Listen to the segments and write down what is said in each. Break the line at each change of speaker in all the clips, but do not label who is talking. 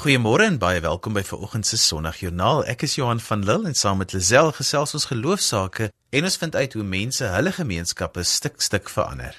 Goeiemôre en baie welkom by vanoggend se Sondagjoernaal. Ek is Johan van Lille en saam met Lisel gesels ons geloofsaake en ons vind uit hoe mense hulle gemeenskappe stuk stuk verander.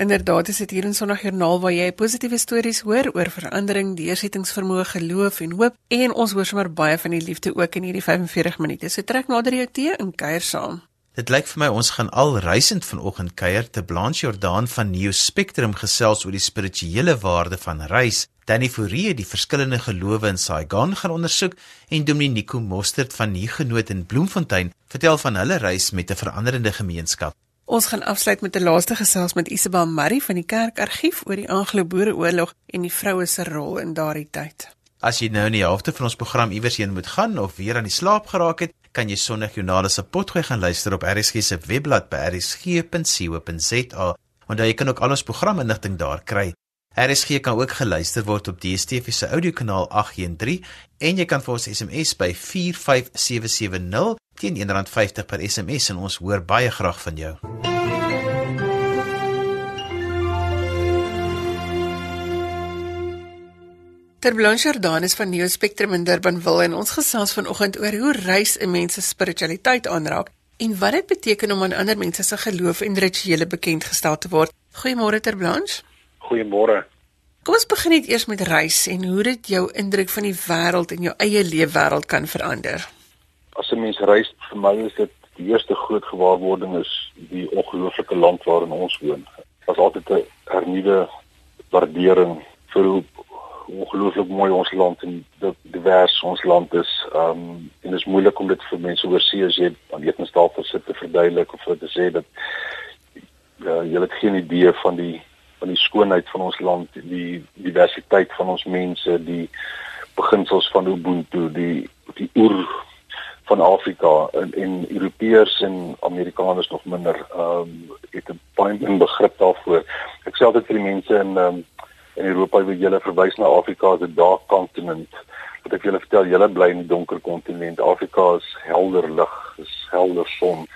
Inderdaad, is dit hier in Sondagjoernaal waar jy positiewe stories hoor oor verandering, deursettingsvermoë, geloof en hoop en ons hoor sommer baie van die liefde ook in hierdie 45 minute. So trek nader jou tee en kuier saam.
Dit lyk vir my ons gaan al reisend vanoggend kuier te Blanche Jordaan van Neo Spectrum gesels oor die spirituele waarde van reis. Danny Fourie die verskillende gelowe in Saigon gaan ondersoek en Dominico Mostert van Nigenoot in Bloemfontein vertel van hulle reis met 'n veranderende gemeenskap.
Ons gaan afsluit met 'n laaste gesels met Isabel Murray van die Kerkargief oor die Anglo-Boereoorlog en die vroue se rol in daardie tyd.
As jy nou in die helfte van ons program iewers heen moet gaan of weer aan die slaap geraak het, kan jy Sondag Journale se potgooi gaan luister op RSG se webblad by rsg.co.za. Onthou jy kan ook al ons programinligting daar kry. RSG kan ook geluister word op DStv se audiokanaal 813 en jy kan vir ons SMS by 45770 teen R1.50 per SMS en ons hoor baie graag van jou.
Ter Blanchardaan is van Neo Spectrum in Durbanville en ons gesels vanoggend oor hoe reis 'n mens se spiritualiteit aanraak en wat dit beteken om aan ander mense se geloof en rituele bekend gestel te word. Goeiemôre Ter Blanche.
Goeiemôre.
Kom ons begin net eers met reis en hoe dit jou indruk van die wêreld en jou eie leefwêreld kan verander.
As 'n mens reis, vir my is dit die eerste groot gewaarwording is die ongelooflike land waarin ons woon. Daar's altyd 'n hernuide waardering vir hoe ongelooflik mooi ons land en divers ons land is. Ehm um, en dit is moeilik om dit vir mense oorsee as jy aan etenstafel sit te verduidelik of te sê dat ja, jy het geen idee van die van die skoonheid van ons land, die diversiteit van ons mense, die beginsels van Ubuntu, die die oer van Afrika en en Europeërs en Amerikaners nog minder ehm um, het 'n baie begrip daarvoor. Ek sê altyd vir die mense in ehm um, in Europa wil julle verwys na Afrika as 'n dark continent. Wat ek julle vertel, julle bly in die donker kontinent. Afrika is helder lig, is helder son.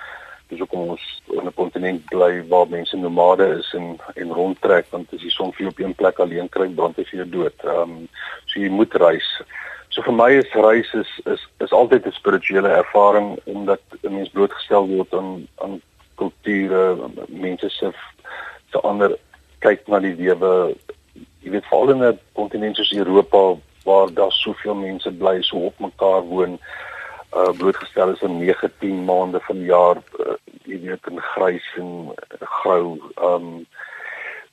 Dis ook ons in 'n kontinent bly waar mense nomade is en en rondtrek want as die son vir op een plek alleen kry, brand hy vir jou dood. Ehm um, so jy moet reis. So vir my is reis is is is altyd 'n spirituele ervaring omdat 'n mens blootgestel word aan aan kulture, mense se se ander kyk na die lewe jy weet veral in 'n kontinent soos Europa waar daar soveel mense bly so op mekaar woon uh blootgestel is aan 19 maande van die jaar uh, jy weet in grys en grou. Um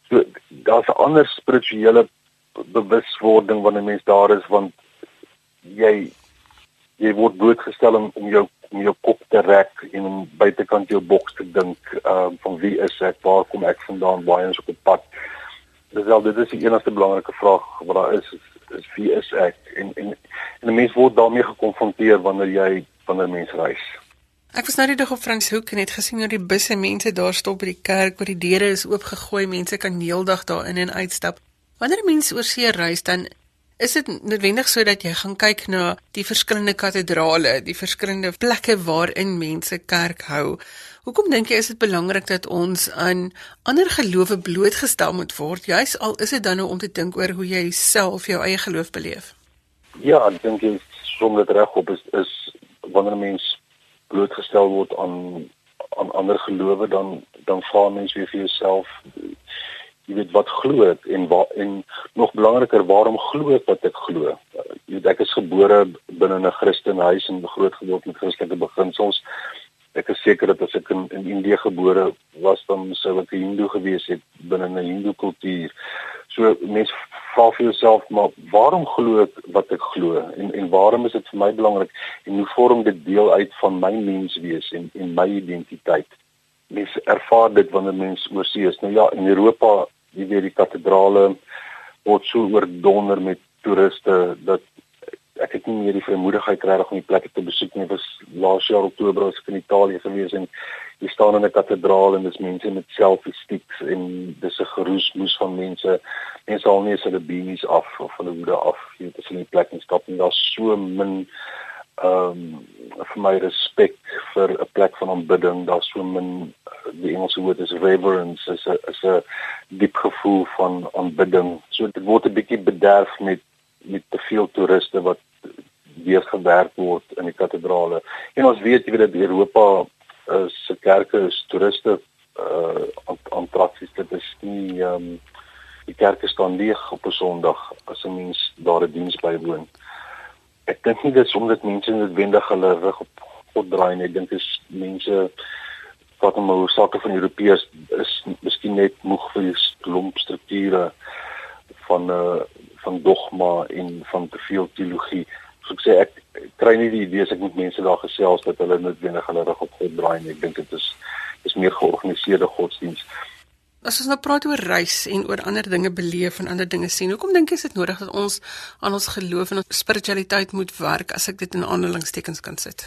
so daar's 'n ander spirituele bewuswording wanneer mens daar is want jy jy word blootgestel om, om jou om jou kop te rek en om buitekant jou boks te dink um van wie is ek waar kom ek vandaan waar is ek op pad dis wel dit is die enigste belangrike vraag wat daar is is, is wie is ek en en en 'n mens word daarmee gekonfronteer wanneer jy wanneer 'n mens reis.
Ek was nou die dag op Franshoek en het gesien hoe die busse mense daar stop by die kerk waar die deure is oopgegooi, mense kan heeldag daar in en uitstap. Wanneer mense oor see reis dan is dit noodwendig sodat jy gaan kyk na die verskillende katedrale, die verskillende plekke waarin mense kerk hou. Hoekom dink jy is dit belangrik dat ons aan ander gelowe blootgestel moet word, juis al is dit dan nou om te dink oor hoe jy self jou eie geloof beleef?
Ja, ek dink jy som dit reg op is is wanneer 'n mens blootgestel word aan aan ander gelowe dan dan vra mens weer vir jouself jy weet wat glo ek en waar en nog belangriker waarom glo ek wat ek glo jy weet ek is gebore binne 'n Christelike huis en groot geword met Christelike beginsels ek is seker dat as ek in, in Indië gebore was dan sou ek 'n Hindoe gewees het binne 'n Hindoe kultuur. So mense vra vir jouself maar waarom glo ek wat ek glo en en waarom is dit vir my belangrik en hoe vorm dit deel uit van my menswees en en my identiteit? Mense ervaar dit wanneer mense oorsee is. Nou ja, in Europa, jy weet die katedrale word so oordonder met toeriste dat ek het nie meer die vermoedigheid regtig om die plekke te besoek nie. Ek was laas jaar Oktober as ek in Italië gewees en jy staan in 'n kathedraal en dis mense met selfie sticks en dis 'n geroesmoes van mense. Mense al nie hulle beanies af of hulle hoede af. Jy weet as hulle in die plek instap en daar's so min ehm um, vir my respek vir 'n plek van aanbidding. Daar's so min die Engelse woord is reverence, is 'n is 'n diep gevoel van aanbidding. So dit word 'n bietjie bederf met met te veel toeriste wat weer gewerk word in die kathedrale. En ons weet jy weet dat Europa uh, se kerke is toeriste uh attraksies dit is nie ehm um, die kerke staan leeg op 'n Sondag as 'n mens daar 'n diens bywoon. Ek dink nie dit is omdat mense noodwendig hulle rug op God draai nie. Ek dink dit is mense wat om oor sake van Europeërs is miskien net moeg vir die klomp strukture van uh van dogma en van te veel teologie. So ek sê ek kry nie die idee as ek met mense daar gesels dat hulle noodwendig hulle rug op God draai nie. Ek dink dit is is meer georganiseerde godsdiens.
As ons nou praat oor reis en oor ander dinge beleef en ander dinge sien, hoekom dink jy is dit nodig dat ons aan ons geloof en ons spiritualiteit moet werk as ek dit in aanhalingstekens kan sit?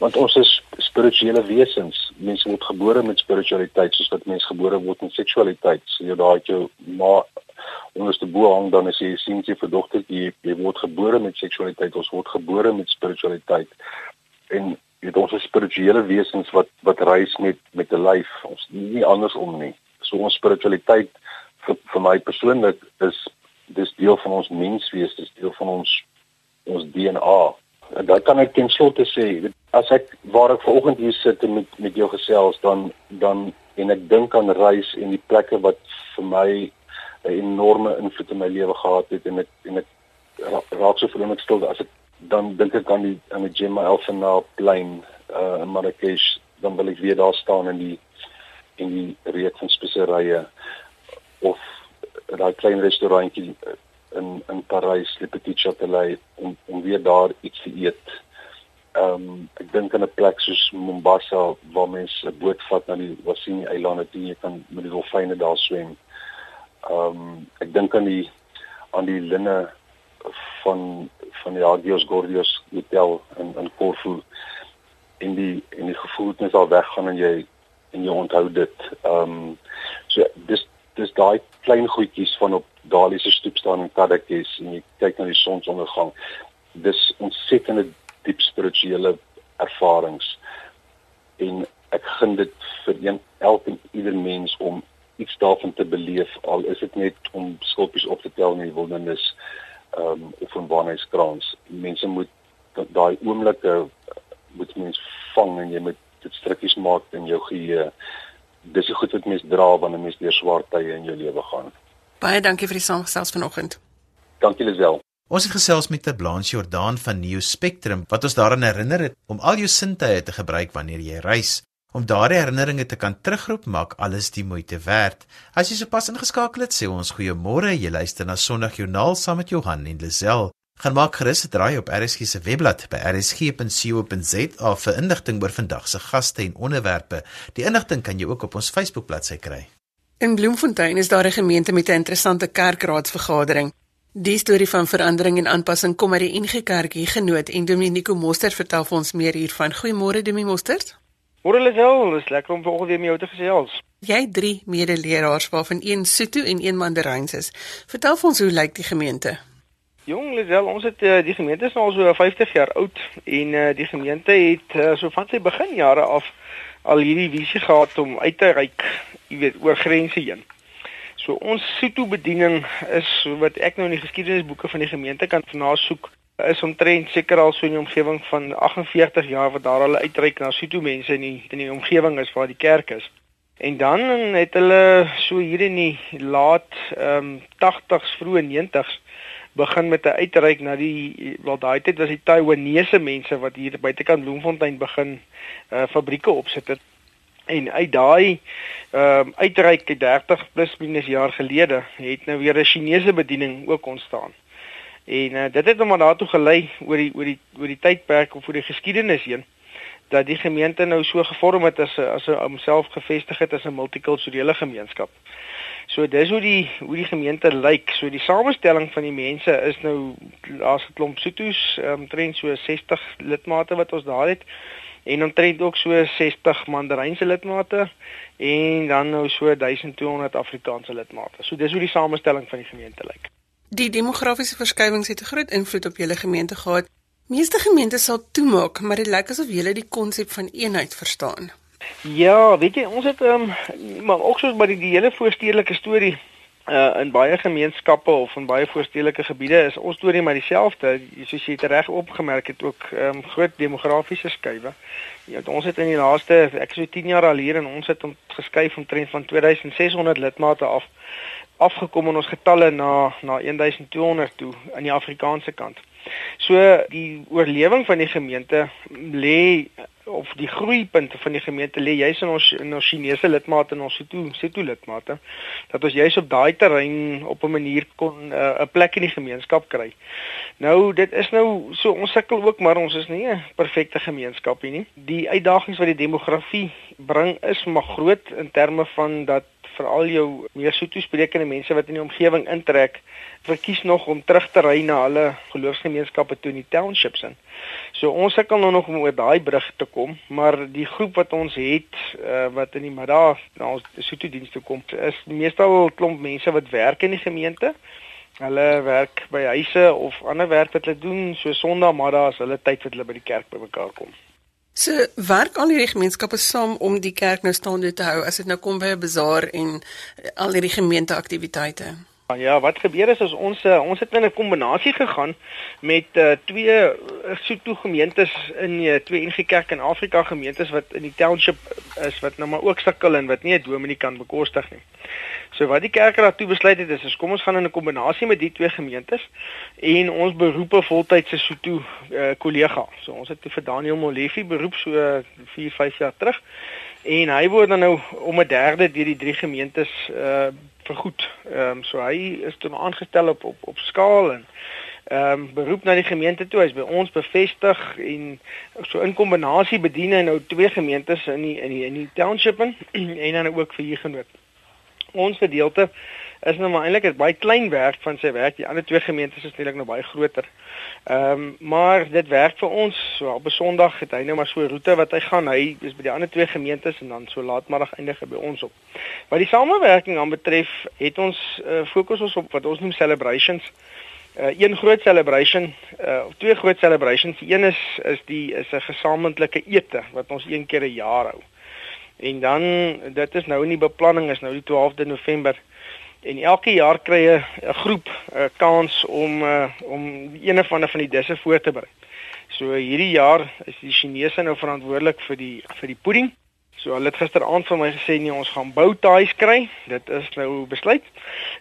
Want ons is spirituele wesens. Mense word gebore met spiritualiteit soos wat mense gebore word met seksualiteit. So jy daai jou ma onderste bo hang dan as jy sien jy vir dogter jy, jy word gebore met seksualiteit. Ons word gebore met spiritualiteit. En dit ons is spirituele wesens wat wat reis met met 'n lyf ons nie andersom nie so ons spiritualiteit vir, vir my persoonlik is dis deel van ons menswees dis deel van ons ons DNA en dan kan ek ten slotte sê as ek waar ek vanoggend hier sit en met met jou gesels dan dan en ek dink aan reis en die plekke wat vir my 'n enorme invloed in my lewe gehad het en ek en ek raak so vrolik stil as ek dan dink ek aan die aan die Gemma Elfena plein uh, in Marrakesh dan wil ek weer daar staan in die in die reek van speserye of daai klein restaurantjie in in Parys Le Petit Châtelet om om weer daar iets te eet. Ehm um, ek dink aan 'n plek soos Mombasa waar mense 'n boot vat na die Wasini eilande toe jy kan met die dolfyne daar swem. Ehm um, ek dink aan die aan die linne van van die Agios Gordios hotel in in Corfu en die en die gevoelens al weggaan en jy en jy onthou dit. Ehm um, so dis dis daai klein goedjies van op Dali se stoep staan in Kadakes en jy kyk na die sonsondergang. Dis ontsettende diep spirituele ervarings en ek gun dit vir een elke ieder mens om iets daarvan te beleef al is dit net om skulpies op te tel in die wildernis ehm um, of van waarheidskraans. Mense moet daai oomblikke moet mens vang en jy moet dit strikkies maak in jou geheue. Dis so goed wat mens dra wanneer mens deur swaar tye in jou lewe gaan.
Baie dankie vir die saamgesels vanoggend.
Dankie Lisel.
Ons het gesels met ter Blanche Jordan van New Spectrum wat ons daaraan herinner het om al jou sintuie te gebruik wanneer jy reis. Om daardie herinneringe te kan terugroep maak alles die moeite werd. As jy sopas ingeskakel het, sê ons goeiemôre. Jy luister na Sondagjoernaal saam met Johan en Lisel. Gaan maak gerus 'n draai op RSG se webblad by rsg.co.za vir inligting oor vandag se gaste en onderwerpe. Die inligting kan jy ook op ons Facebook bladsy kry.
In Bloemfontein is daar 'n gemeente met 'n interessante kerkraadsvergadering. Die storie van verandering en aanpassing kom uit die NG Kerk hier genoot en Dominico Mostert vertel vir ons meer hiervan. Goeiemôre Dominico Mostert.
Môre Lisel, dis lekker om vanoggend weer met jou te gesels.
Jy het drie medeleraars waarvan een Sotho en een Mandaryns is. Vertel vir ons hoe lyk die gemeente?
Jong Lisel, ons het uh, die gemeente is nou al so 50 jaar oud en uh, die gemeente het uh, so van sy beginjare af al hierdie visie gehad om uit te reik, jy weet, oor grense heen. So ons Sotho bediening is wat ek nou in die geskiedenisboeke van die gemeente kan nasoek is omtrent seker al so in die omgewing van 48 jaar wat daar hulle uitreik na Sotho mense in die in die omgewing is waar die kerk is. En dan het hulle so hier in die laat ehm um, 80s vroeë 90s begin met 'n uitreik na die wel daai tyd was die Taiwanese mense wat hier buitekant Bloemfontein begin uh fabrieke opsit het. En uit daai ehm um, uitreik 30 plus minus jaar gelede het nou weer 'n Chinese bediening ook ontstaan. En uh, dit het hom daartoe gelei oor die oor die oor die tydperk of oor die geskiedenis heen dat die gemeente nou so gevorm het as as homself gevestig het as 'n multikulturele gemeenskap. So dis hoe die hoe die gemeente lyk. So die samestelling van die mense is nou daar's 'n klomp Sotho's, omtrent so 60 lidmate wat ons daar het en omtrent ook so 60 Mandarynse lidmate en dan nou so 1200 Afrikaanse lidmate. So dis hoe die samestelling van die gemeente lyk.
Die demografiese verskywings het 'n groot invloed op julle gemeente gehad. Meeste gemeentes sal toemaak, maar dit lyk asof julle die konsep van eenheid verstaan.
Ja, weet jy, ons het ehm um, maar ook soos by die, die hele voorstedelike storie uh in baie gemeenskappe of in baie voorstedelike gebiede is ons storie maar dieselfde. Soos jy dit reg opgemerk het ook ehm um, groot demografiese skuwe. Ja, ons het in die laaste ek so 10 jaar al hier en ons het geskuif omtrent van 2600 lidmate af afgekom in ons getalle na na 1200 toe aan die Afrikaanse kant. So die oorlewing van die gemeente lê of die groeipunte van die gemeente lê juis in ons in ons Chinese lidmate en ons Sotho Sotho lidmate dat ons juis op daai terrein op 'n manier kon eh, 'n uh, plek in die gemeenskap kry. Nou dit is nou so ons sukkel ook maar ons is nie 'n perfekte gemeenskap nie. Die uitdagings wat die demografie bring is maar groot in terme van dat veral jou meer Sotho sprekende mense wat in die omgewing intrek, verkies nog om terug te ry na hulle geloofsgemeenskappe toe in die townships in. So ons sukkel nou nog om oor daai brug te kom, maar die groep wat ons het uh, wat in die middag na ons Sotho dienste kom, is meestal klomp mense wat werk in die gemeente. Hulle werk by huise of ander werk wat hulle doen, so Sondagmiddag is hulle tyd wat hulle by die kerk bymekaar kom.
So werk al hierdie gemeenskappe saam om die kerk nou staande te hou as dit nou kom by 'n bazaar en al hierdie gemeenteaktiwiteite.
Ja, wat gebeur is as ons uh, ons het in 'n kombinasie gegaan met uh, twee uh, Sotho gemeentes in uh, twee NG Kerk in Afrika gemeentes wat in die township is wat nou maar ook sukkel en wat nie 'n dominee kan bekostig nie. So wat die kerk daartoe besluit het is, is kom ons gaan in 'n kombinasie met die twee gemeentes en ons beroepe voltydse Sotho uh, kollega. So ons het vir Daniel Molefe beroep so 4, 5 jaar terug en hy word dan nou om 'n derde deur die drie gemeentes uh vergoed. Ehm um, so hy is toe aangestel op op op skaal en ehm um, beroep na die gemeente toe. Hy's by ons bevestig en so in kombinasie bedien hy nou twee gemeentes in die in die in die township en, en dan ook vir hier genoot. Ons gedeelte is nou maar eintlik 'n baie klein werk van sy werk. Die ander twee gemeentes is eintlik nou baie groter. Ehm um, maar dit werk vir ons. So op 'n Sondag het hy nou maar so 'n roete wat hy gaan. Hy is by die ander twee gemeentes en dan so laatmiddag eindig hy by ons op. Wat die samewerking aan betref, het ons uh, fokus ons op wat ons noem celebrations. Uh, een groot celebration, uh, of twee groot celebrations. Die een is is die is 'n gesamentlike ete wat ons een keer 'n jaar hou. En dan dit is nou in die beplanning is nou die 12de November En elke jaar kry 'n groep 'n kans om uh, om een of ander van die disse voor te berei. So hierdie jaar is die Chinese nou verantwoordelik vir die vir die pudding. So hulle het gisteraand vir my gesê nee, ons gaan boutaais kry. Dit is nou besluit.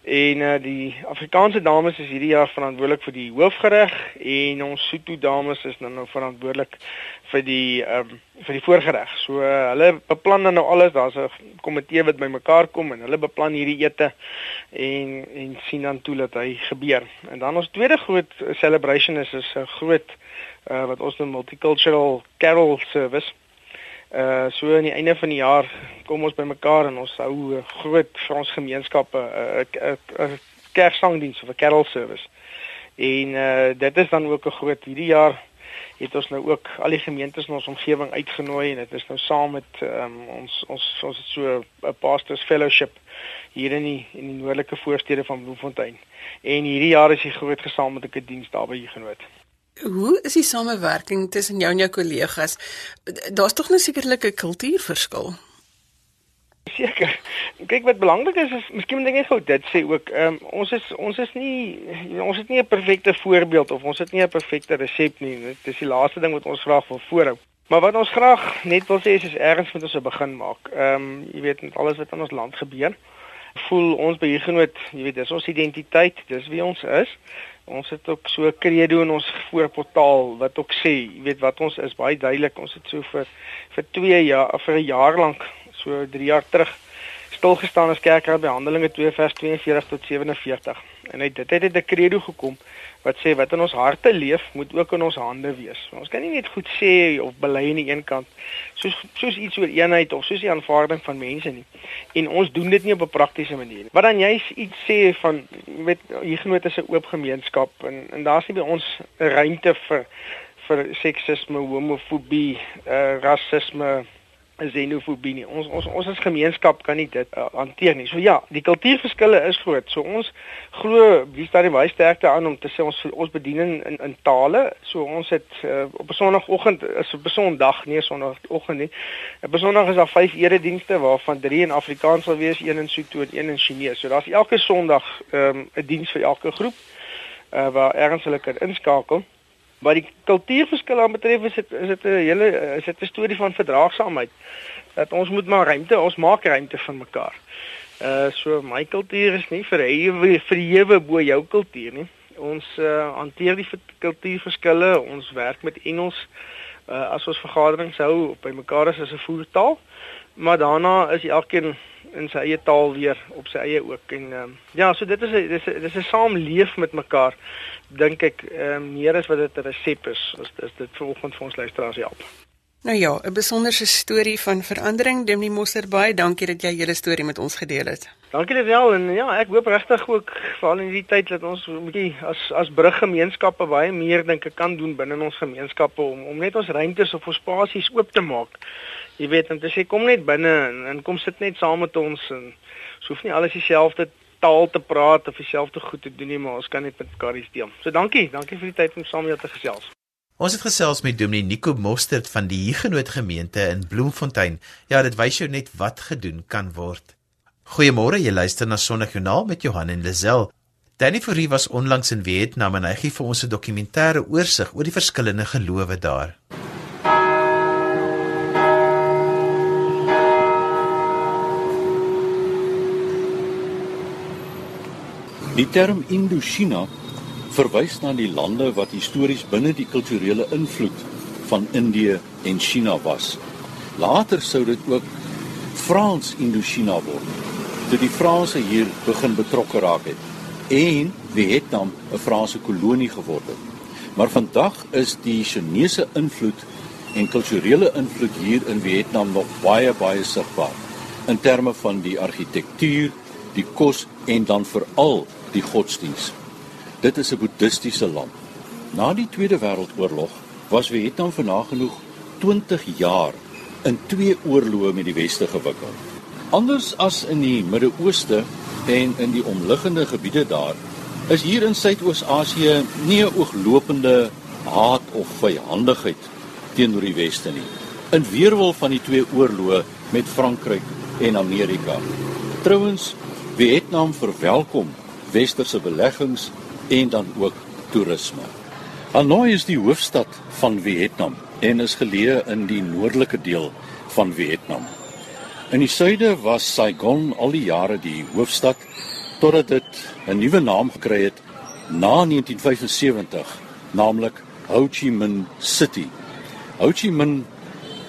En uh die Afrikaanse dames is hierdie jaar verantwoordelik vir die hoofgereg en ons Sotho dames is nou nou verantwoordelik vir die ehm um, vir die voorgereg. So uh, hulle beplan dan nou alles. Daar's 'n komitee wat bymekaar kom en hulle beplan hierdie ete en en sien dan toe dat hy gebeur. En dan ons tweede groot celebration is is 'n groot uh wat ons 'n multicultural carol service Uh so aan die einde van die jaar kom ons bymekaar en ons hou 'n groot vir ons gemeenskappe 'n 'n kerksangdiens of 'n carol service. En uh dit is dan ook 'n groot hierdie jaar het ons nou ook al die gemeentes in ons omgewing uitgenooi en dit is nou saam met um, ons ons ons het so 'n pastors fellowship hier in die in die noordelike voorstede van Bloemfontein. En hierdie jaar is die groot gesamentlike diens daar by hier genoot.
Hoe is die samewerking tussen jou en jou kollegas? Daar's tog nou sekerlik 'n kultuurverskil.
Seker. Kyk wat belangrik is is miskien moet ek net gou dit sê ook. Ehm um, ons is ons is nie ons het nie 'n perfekte voorbeeld of ons het nie 'n perfekte resep nie. Dit is die laaste ding wat ons graag wil voorhou. Maar wat ons graag net wil sê is is ergens moet ons 'n begin maak. Ehm um, jy weet met alles wat in ons land gebeur. Voel ons by hier genoot, jy weet, dis ons identiteit, dis wie ons is. Ons het ook so 'n credo in ons voorportaal wat ook sê, jy weet wat ons is baie duidelik. Ons het so vir vir 2 jaar vir 'n jaar lank, so 3 jaar terug stil gestaan as kerkraad by Handelinge 2 vers 42 tot 47. En uit dit het 'n credo gekom wat sê wat in ons harte leef, moet ook in ons hande wees. Ons kan nie net goed sê of bely aan die een kant soos soos iets oor eenheid of soos die aanvaarding van mense nie. En ons doen dit nie op 'n praktiese manier nie. Wat dan jy iets sê van weet hier genoot is 'n oop gemeenskap en en daar's nie by ons 'n ruimte vir vir seksisme, homofobie, uh, rasisme, xenofobie nie. Ons ons ons as gemeenskap kan nie dit uh, hanteer nie. So ja, die kultuurverskille is groot. So ons glo wie staan die baie sterkte aan om te sê ons ons bediening in in tale. So ons het uh, op 'n sonoggend is 'n besondag, nie 'n sonoggend nie. 'n Besondag is daar vyf eredienste waarvan drie in Afrikaans sal wees, een in Sotho en een in Chinese. So daar's elke Sondag ehm, 'n um, diens vir elke groep uh, waar ergens hulle kan inskakel. Wat die kultuurverskille aanbetref is dit is dit 'n hele is dit 'n storie van verdraagsaamheid. Dat ons moet maar ruimte, ons maak ruimte vir mekaar. Uh so my kultuur is nie verhewe verhewe bo jou kultuur nie. Ons uh hanteer die kultuurverskille, ons werk met Engels uh as ons vergaderings hou by mekaar as 'n voertaal. Maar daarna is elkeen in sy eie taal weer op sy eie ook en uh, ja, so dit is 'n dis 'n dis 'n saamleef met mekaar dink ek ehm um, meer as wat dit 'n resep is, is, is dit vanoggend vir ons luisteraars help.
Nou ja, 'n besonderse storie van verandering. Demnie Mosser baie dankie dat jy julle storie met ons gedeel het.
Dankie dit wel en ja, ek hoop regtig ook veral in hierdie tyd dat ons 'n bietjie as as bruggemeenskappe baie meer dink ek kan doen binne ons gemeenskappe om om net ons ruimtes of ons spasies oop te maak. Jy weet, en dit sê kom net binne en, en kom sit net saam met ons en so hoef nie alles dieselfde taal te praat of dieselfde goed te doen nie, maar ons kan net met mekaar iets deel. So dankie, dankie vir die tyd om saam jou te gesels.
Ons het gesels met Dominee Nico Mostert van die Huguenot gemeente in Bloemfontein. Ja, dit wys jou net wat gedoen kan word. Goeiemôre, jy luister na Sondagjoernaal met Johan en Lazel. Danny Fourie was onlangs in Vietnam en hy gee vir ons 'n dokumentêre oorsig oor die verskillende gelowe daar.
Die term Indochina verwys na die lande wat histories binne die kulturele invloed van Indië en China was. Later sou dit ook Frans Indochina word, toe die Franse hier begin betrokke raak het en Vietnam 'n Franse kolonie geword het. Maar vandag is die Chinese invloed en kulturele invloed hier in Vietnam nog baie baie sigbaar in terme van die argitektuur, die kos en dan veral die godsdiens. Dit is 'n boeddhistiese land. Na die Tweede Wêreldoorlog was Vietnam vanagenoeg 20 jaar in twee oorloë met die weste gewikkeld. Anders as in die Midde-Ooste en in die omliggende gebiede daar, is hier in Suidoos-Asië nie 'n ooglopende haat of vyandigheid teenoor die weste nie. In weerwil van die twee oorloë met Frankryk en Amerika. Trouwens, Vietnam verwelkom westerse beleggings en dan ook toerisme. Hanoi is die hoofstad van Vietnam en is geleë in die noordelike deel van Vietnam. In die suide was Saigon al die jare die hoofstad totdat dit 'n nuwe naam gekry het na 1975, naamlik Ho Chi Minh City. Ho Chi Minh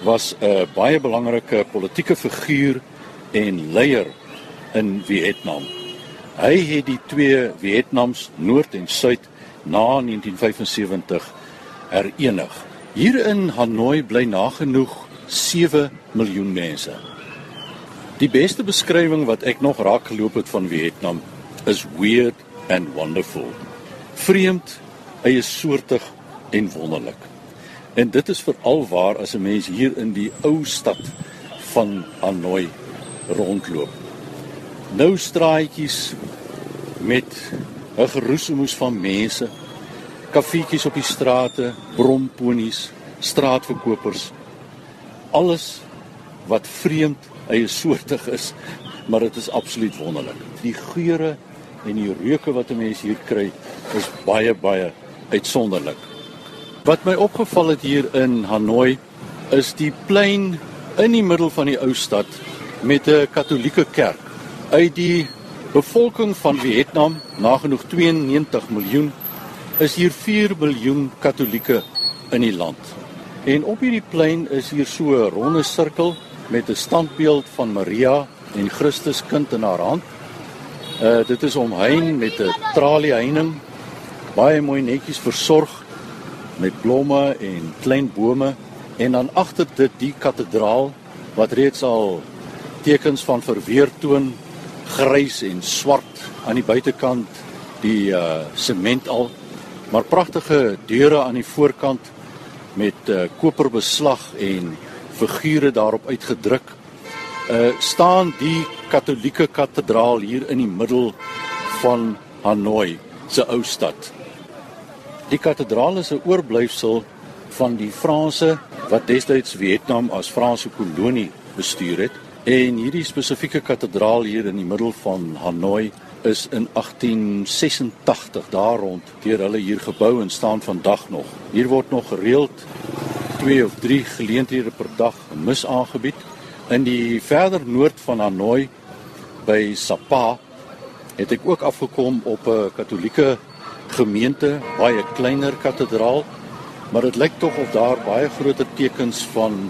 was 'n baie belangrike politieke figuur en leier in Vietnam. Hy het die twee Vietnams, Noord en Suid, na 1975 herenig. Hier in Hanoi bly nagenoeg 7 miljoen mense. Die beste beskrywing wat ek nog raak geloop het van Vietnam is weird and wonderful. Vreemd, eie soortig en wonderlik. En dit is veral waar as 'n mens hier in die ou stad van Hanoi rondloop nou straatjies met 'n geroesemoes van mense, kaffietjies op die strate, bromponies, straatverkopers. Alles wat vreemd, eie soortig is, maar dit is absoluut wonderlik. Die geure en die reuke wat 'n mens hier kry, is baie baie uitsonderlik. Wat my opgeval het hier in Hanoi is die plein in die middel van die ou stad met 'n katolieke kerk uit die bevolking van Vietnam, nagenoeg 92 miljoen, is hier 4 miljoen Katolieke in die land. En op hierdie plein is hier so 'n ronde sirkel met 'n standbeeld van Maria en Christus kind in haar hand. Uh dit is omheind met 'n tralieheining, baie mooi netjies versorg met blomme en klein bome en dan agter dit die kathedraal wat reeds al tekens van verweer toon grys en swart aan die buitekant die uh sement al maar pragtige deure aan die voorkant met uh koperbeslag en figure daarop uitgedruk. Uh staan die Katolieke kathedraal hier in die middel van Hanoi se ou stad. Die kathedraal is 'n oorblyfsel van die Franse wat destyds Vietnam as Franse kolonie bestuur het en hierdie spesifieke kathedraal hier in die middel van Hanoi is in 1886 daar rond deur hulle hier gebou en staan vandag nog. Hier word nog gereeld 2 of 3 geleenthede per dag mis aangebied in die verder noord van Hanoi by Sapa het ek ook afgekom op 'n Katolieke gemeente, baie kleiner kathedraal, maar dit lyk tog of daar baie groter tekens van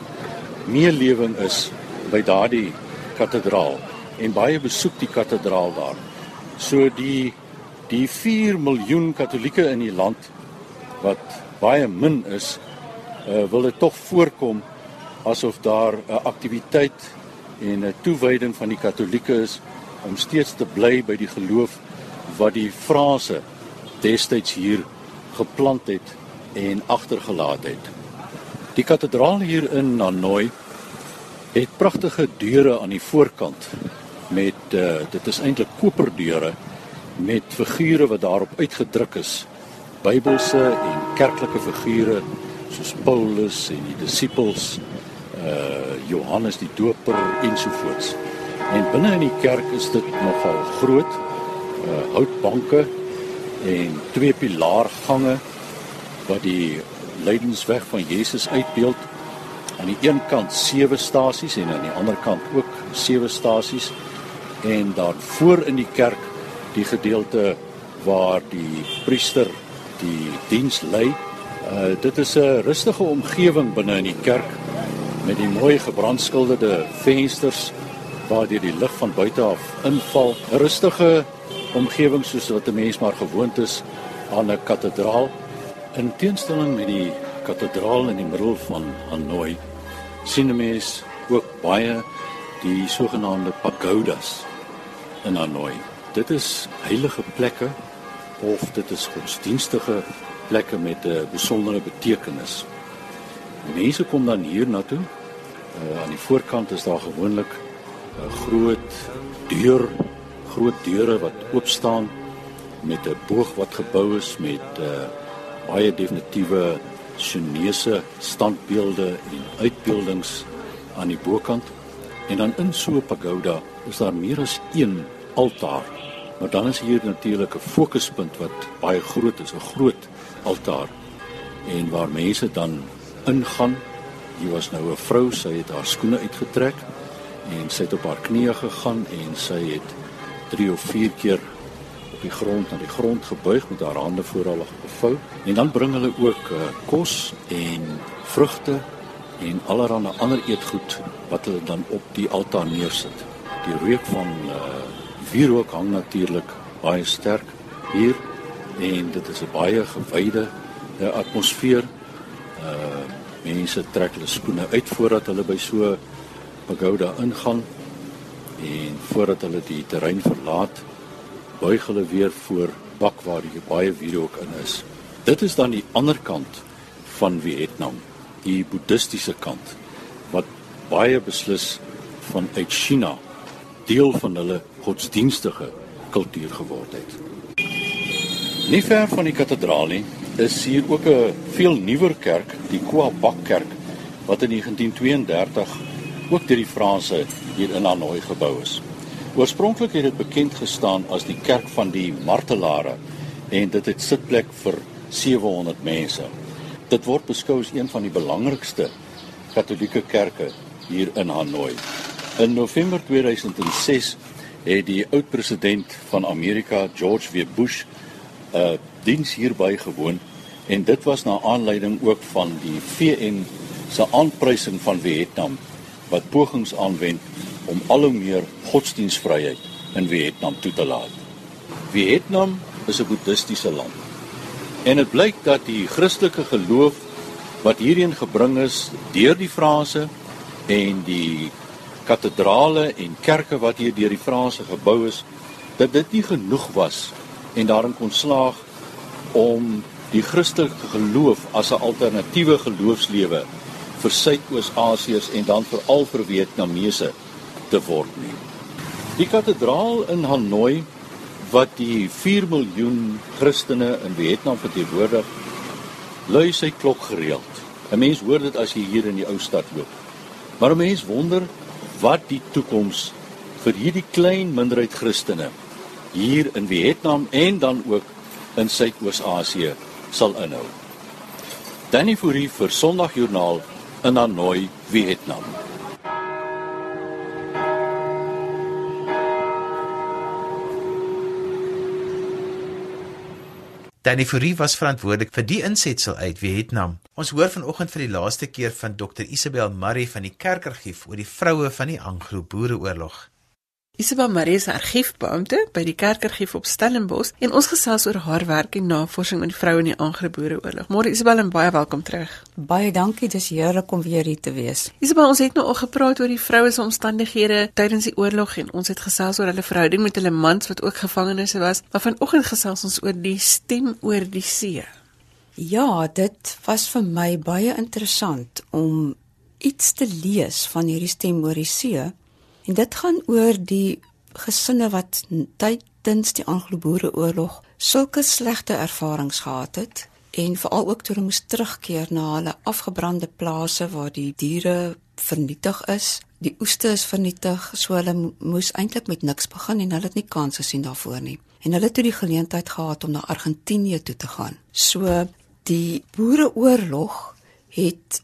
meelewing is by daardie kathedraal en baie besoek die kathedraal daar. So die die 4 miljoen Katolieke in die land wat baie min is, uh, wil dit tog voorkom asof daar 'n aktiwiteit en 'n toewyding van die Katolieke is om steeds te bly by die geloof wat die Franse destyds hier geplant het en agtergelaat het. Die kathedraal hier in Hanoi het pragtige deure aan die voorkant met uh, dit is eintlik koperdeure met figure wat daarop uitgedruk is. Bybelse en kerklike figure soos Paulus en die disippels, uh Johannes die Doper ensovoorts. En binne in die kerk is dit nogal groot, uh houtbanke en twee pilaargange wat die lydensweg van Jesus uitbeeld. Aan die een kant sewe stasies en aan die ander kant ook sewe stasies en dan voor in die kerk die gedeelte waar die priester die diens lei. Uh dit is 'n rustige omgewing binne in die kerk met die mooi gebrandskilderde vensters waar deur die lig van buite af inval. Rustige omgewing soos wat 'n mens maar gewoond is aan 'n kathedraal. In teenstelling met die kathedraal in die middel van Hanoi sien 'n mens ook baie die sogenaamde pagodas in Hanoi. Dit is heilige plekke of dit is godsdienstige plekke met 'n besondere betekenis. Mense kom dan hier na toe. Uh, aan die voorkant is daar gewoonlik 'n groot deur, groot deure wat oop staan met 'n boog wat gebou is met uh, baie definitiewe Chinese standbeelde en uitbeeldings aan die bokant. En dan in so 'n pagoda is daar meer as een altaar. Maar dan is hier natuurlik 'n fokuspunt wat baie groot is, 'n groot altaar en waar mense dan ingaan. Hier was nou 'n vrou, sy het haar skoene uitgetrek en sy het op haar knieë gegaan en sy het 3 of 4 keer op die grond aan die grond gebuig met haar hande voor haar gevou en dan bring hulle ook uh, kos en vrugte en allerlei ander eetgoed wat hulle dan op die altaar neersit. Die reuk van uh, vuurrook hang natuurlik baie sterk hier en dit is 'n baie gewyde uh, atmosfeer. Uh mense trek hulle skoene uit voordat hulle by so pagoda ingaan en voordat hulle die terrein verlaat, buig hulle weer voor bak waar die baie vuurrook in is. Dit is dan die ander kant van Vietnam die boeddhistiese kant wat baie beslis vanuit China deel van hulle godsdienstige kultuur geword het. Nie ver van die kathedraal nie is hier ook 'n veel nuwer kerk, die Kwa Bak Kerk wat in 1932 ook deur die Franse hier in Hanoi gebou is. Oorspronklik het dit bekend gestaan as die kerk van die martelare en dit het sitplek vir 700 mense. Dit word beskou as een van die belangrikste Katolieke kerke hier in Hanoi. In November 2006 het die oud president van Amerika, George W. Bush, 'n uh, diens hierby gewoon en dit was na aanleiding ook van die VN se aanprysing van Vietnam wat pogings aanwend om al hoe meer godsdienstvryheid in Vietnam toe te laat. Vietnam is 'n boeddhistiese land. En dit blyk dat die Christelike geloof wat hierheen gebring is deur die Franse en die kathedrale en kerke wat hier deur die Franse gebou is, dat dit nie genoeg was en daarin kon slaag om die Christelike geloof as 'n alternatiewe geloofslewe vir Suidoos-Asiërs en dan veral vir Vietnamese te word nie. Die kathedraal in Hanoi wat die 4 miljoen Christene in Vietnam verteenwoordig, lui sy klok gereeld. 'n Mens hoor dit as jy hier in die ou stad loop. Maar 'n mens wonder wat die toekoms vir hierdie klein minderheid Christene hier in Vietnam en dan ook in Suidoos-Asië sal inhou. Danny Fourie vir Sondagjoernaal in Hanoi, Vietnam.
Danny Fourie was verantwoordelik vir die insetsel uit Vietnam. Ons hoor vanoggend vir die laaste keer van Dr Isabel Murray van die Kerkargief oor die vroue van die Anglo-Boereoorlog.
Isabel Marie is argiefbeampte by die Kerkargief op Stellenbosch en ons gesels oor haar werk en navorsing oor die vroue in die Anglo-Boereoorlog. Môre Isabel en baie welkom terug.
Baie dankie, dis heerlik om weer hier te wees.
Isabel, ons het nou al gepraat oor die vroue se omstandighede tydens die oorlog en ons het gesels oor hulle verhouding met hulle mans wat ook gevangenes was. Maar vanoggend gesels ons oor die stem oor die see.
Ja, dit was vir my baie interessant om iets te lees van hierdie stem oor die see En dit gaan oor die gesinne wat tydens die Anglo-Boereoorlog sulke slegte ervarings gehad het en veral ook toe hulle moes terugkeer na hulle afgebrande plase waar die diere vernietig is. Die oeste is vernietig, so hulle moes eintlik met niks begin en hulle het nie kans gesien daarvoor nie. En hulle het toe die geleentheid gehad om na Argentinië toe te gaan. So die Boereoorlog het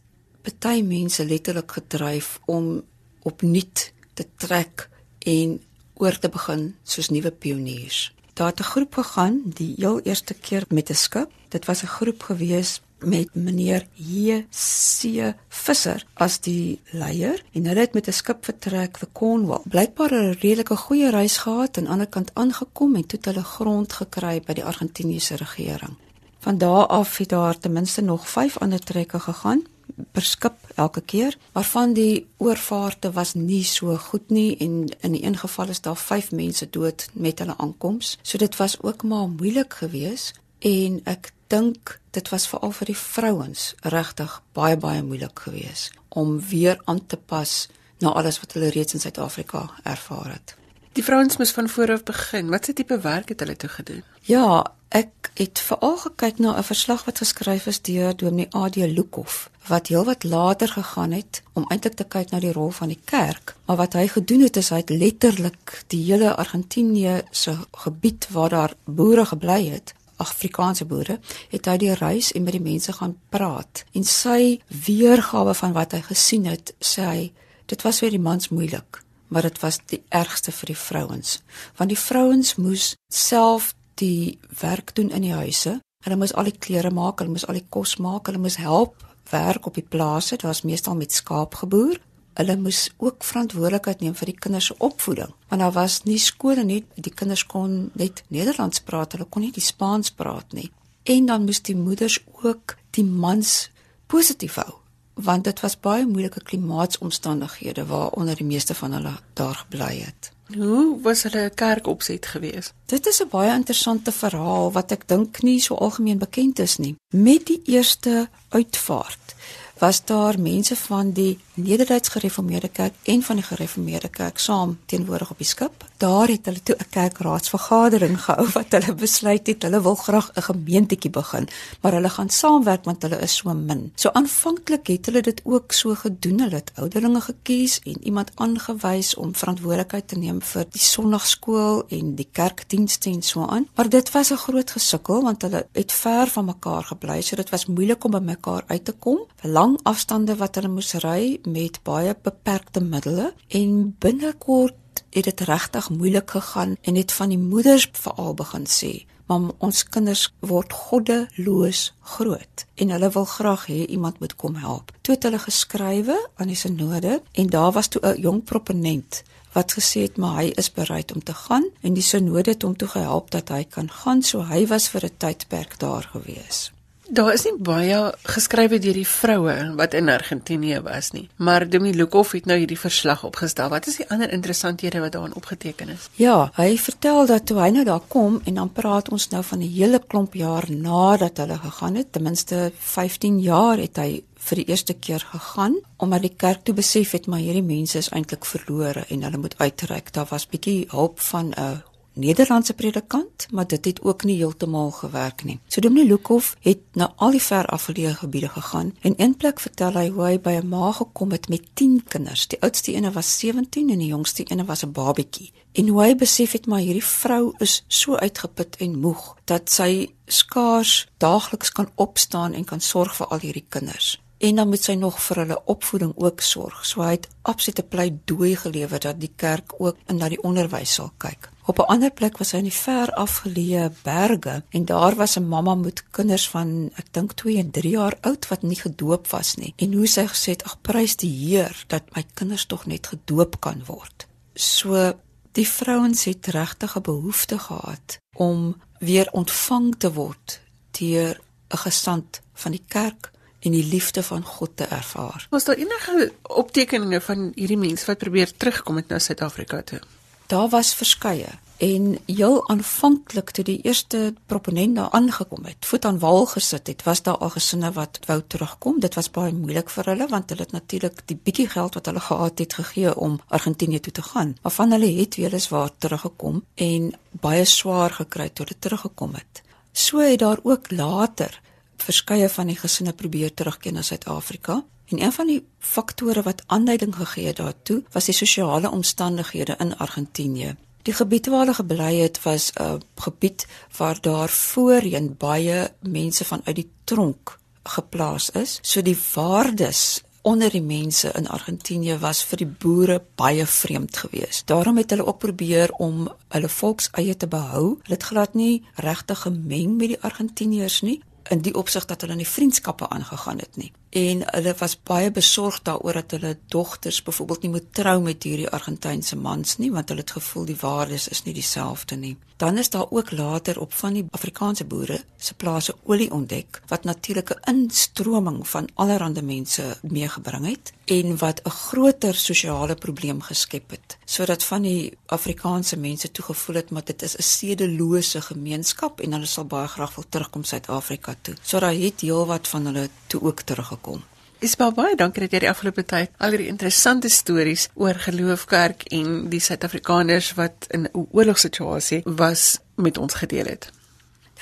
baie mense letterlik gedryf om opnuut te trek en oor te begin soos nuwe pioniers. Daar het 'n groep gegaan die heel eerste keer met 'n skip. Dit was 'n groep gewees met meneer J.C. Visser as die leier en hulle het met 'n skip vertrek vir Cornwall. Blykbaar 'n redelike goeie reis gehad en aan die ander kant aangekom en toe hulle grond gekry by die Argentiniese regering. Van daar af het daar ten minste nog 5 ander trekke gegaan per skip elke keer, waarvan die oorvaarte was nie so goed nie en in die een geval is daar 5 mense dood met hulle aankoms. So dit was ook maar moeilik geweest en ek dink dit was veral vir die vrouens regtig baie baie moeilik geweest om weer aan te pas na alles wat hulle reeds in Suid-Afrika ervaar het.
Die vrouens moes van voor af begin. Wat se tipe werk het hulle toe gedoen?
Ja, ek het veral gekyk na 'n verslag wat geskryf is deur Dominee AD Lukhof wat heelwat later gegaan het om eintlik te kyk na die rol van die kerk. Maar wat hy gedoen het is hy het letterlik die hele Argentinië se gebied waar daar boere gebly het, Afrikaanse boere, het hy die reis en met die mense gaan praat. En sy weergawe van wat hy gesien het, sê hy, dit was vir die mans moeilik maar dit was die ergste vir die vrouens want die vrouens moes self die werk doen in die huise. Hulle moes al die klere maak hulle moes al die kos maak hulle moes help werk op die plase daar's meestal met skaap geboer hulle moes ook verantwoordelikheid neem vir die kinders se opvoeding. Want daar was nie skole nie die kinders kon net Nederlands praat hulle kon nie die Spaans praat nie. En dan moes die moeders ook die mans positief hou want dit was baie moeilike klimaatsomstandighede waaronder die meeste van hulle daar gebly het.
Hoe was hulle kerk opset geweest?
Dit is 'n baie interessante verhaal wat ek dink nie so algemeen bekend is nie. Met die eerste uitvaart was daar mense van die Nederduits Gereformeerde Kerk en van die Gereformeerde Kerk saam teenwoordig op die skip. Daar het hulle toe 'n kerkraadsvergadering gehou wat hulle besluit het hulle wil graag 'n gemeentetjie begin, maar hulle gaan saamwerk want hulle is so min. So aanvanklik het hulle dit ook so gedoen. Hulle het ouderlinge gekies en iemand aangewys om verantwoordelikheid te neem vir die sonnaarskool en die kerkdienste en so aan. Maar dit was 'n groot gesukkel want hulle het ver van mekaar gebly, so dit was moeilik om by mekaar uit te kom. Lang afstande wat hulle moes ry met baie beperkte middele en binnekort het dit regtig moeilik gegaan en het van die moeders veral begin sê maar ons kinders word goddeloos groot en hulle wil graag hê iemand moet kom help. Toe het hulle geskrywe aan die sinode en daar was toe 'n jong proponent wat gesê het maar hy is bereid om te gaan en die sinode het hom toe gehelp dat hy kan gaan so hy was vir 'n tydperk daar gewees.
Daar is nie baie geskrywe deur die vroue wat in Argentinië was nie, maar Dominee Lukhof het nou hierdie verslag opgestel. Wat is die ander interessanthede wat daarin opgeteken is?
Ja, hy vertel dat toe hy nou daar kom en dan praat ons nou van 'n hele klomp jaar nadat hulle gegaan het, ten minste 15 jaar het hy vir die eerste keer gegaan omdat die kerk toe besef het maar hierdie mense is eintlik verlore en hulle moet uitreik. Daar was bietjie hulp van 'n Nederlandse predikant, maar dit het ook nie heeltemal gewerk nie. So Dominee Lukhof het na al die ver afgeleë gebiede gegaan en een plek vertel hy hoe hy by 'n ma gekom het met 10 kinders. Die oudste ene was 17 en die jongste ene was 'n babatjie. En hoe hy besef het maar hierdie vrou is so uitgeput en moeg dat sy skaars daagliks kan opstaan en kan sorg vir al hierdie kinders en dan moet sy nog vir hulle opvoeding ook sorg. So hy het absolute pleidooi gelewer dat die kerk ook in na die onderwys sal kyk. Op 'n ander plek was hy in die ver afgeleë berge en daar was 'n mamma met kinders van ek dink 2 en 3 jaar oud wat nie gedoop was nie. En hoe sy gesê het: "Ag prys die Heer dat my kinders tog net gedoop kan word." So die vrouens het regtig 'n behoefte gehad om weer ontvang te word deur 'n gesant van die kerk en die liefde van God te ervaar.
Was daar enige optekeninge van hierdie mense wat probeer terugkom met na Suid-Afrika toe?
Daar was verskeie en heel aanvanklik toe die eerste proponent daar aangekom het, voet aan wal gesit het, was daar al gesinne wat wou terugkom. Dit was baie moeilik vir hulle want hulle het natuurlik die bietjie geld wat hulle gehad het gegee om Argentinië toe te gaan. Maar van hulle het weliswaar teruggekom en baie swaar gekry toe hulle teruggekom het. So het daar ook later verskeie van die gesinne probeer terugkeer na Suid-Afrika. En een van die faktore wat aanleiding gegee het daartoe, was die sosiale omstandighede in Argentinië. Die gebied waar hulle gebly het was 'n gebied waar daar voorheen baie mense vanuit die tronk geplaas is. So die waardes onder die mense in Argentinië was vir die boere baie vreemd geweest. Daarom het hulle ook probeer om hulle volkseie te behou. Hulle het glad nie regtig gemeng met die Argentiniërs nie, in die opsig dat hulle nie vriendskappe aangegaan het nie. En hulle was baie besorgd daaroor dat hulle dogters byvoorbeeld nie moet trou met hierdie Argentynse mans nie, want hulle het gevoel die waardes is nie dieselfde nie. Dan is daar ook later op van die Afrikaanse boere se plase olie ontdek wat natuurlike instroming van allerlei mense meegebring het en wat 'n groter sosiale probleem geskep het sodat van die Afrikaanse mense toe gevoel het maar dit is 'n sedelose gemeenskap en hulle sal baie graag wil terugkom Suid-Afrika toe. So daar het heelwat van hulle toe ook teruggekom.
Isbel baie dankie dat jy die afgelope tyd al hierdie interessante stories oor geloofkerk en die Suid-Afrikaners wat in 'n oorlogssituasie was met ons gedeel het.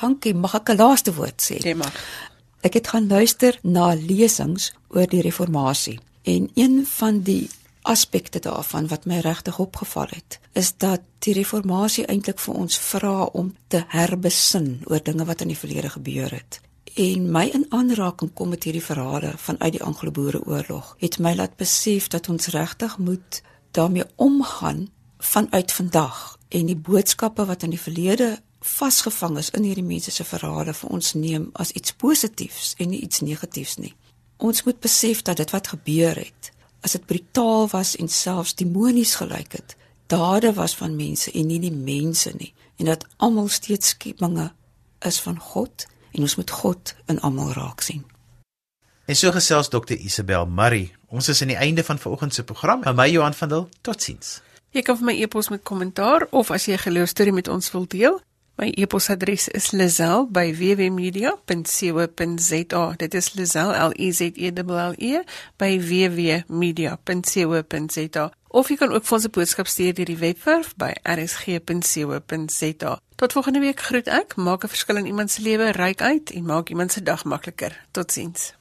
Dankie, mag ek 'n laaste woord sê?
Jy mag.
Ek het gaan luister na lesings oor die reformatie en een van die aspekte daarvan wat my regtig opgeval het, is dat die reformatie eintlik vir ons vra om te herbesin oor dinge wat in die verlede gebeur het. En my in aanraking kom met hierdie verhale vanuit die Anglo-Boereoorlog, het my laat besef dat ons regtig moet daarmee omgaan vanuit vandag en die boodskappe wat in die verlede vasgevang is in hierdie mense se verhale vir ons neem as iets positiefs en nie iets negatiefs nie. Ons moet besef dat dit wat gebeur het, as dit brutaal was en selfs demonies gelyk het, dade was van mense en nie die mense nie en dat almal steeds skepinge is van God en ons moet God in almal raak sien.
En so gesels dokter Isabel Murray. Ons is aan die einde van vanoggend se program. By my Johan van Dil. Totsiens.
Jy kan vir my e-pos met kommentaar of as jy 'n geloostorie met ons wil deel, My e-posadres is lazel@wwmedia.co.za. Dit is lazel L E Z E L L E by wwmedia.co.za. Of jy kan ook vir ons 'n boodskap stuur deur die webwerf by rsg.co.za. Tot volgende week groet ek, maak 'n verskil in iemand se lewe ryk uit en maak iemand se dag makliker. Totsiens.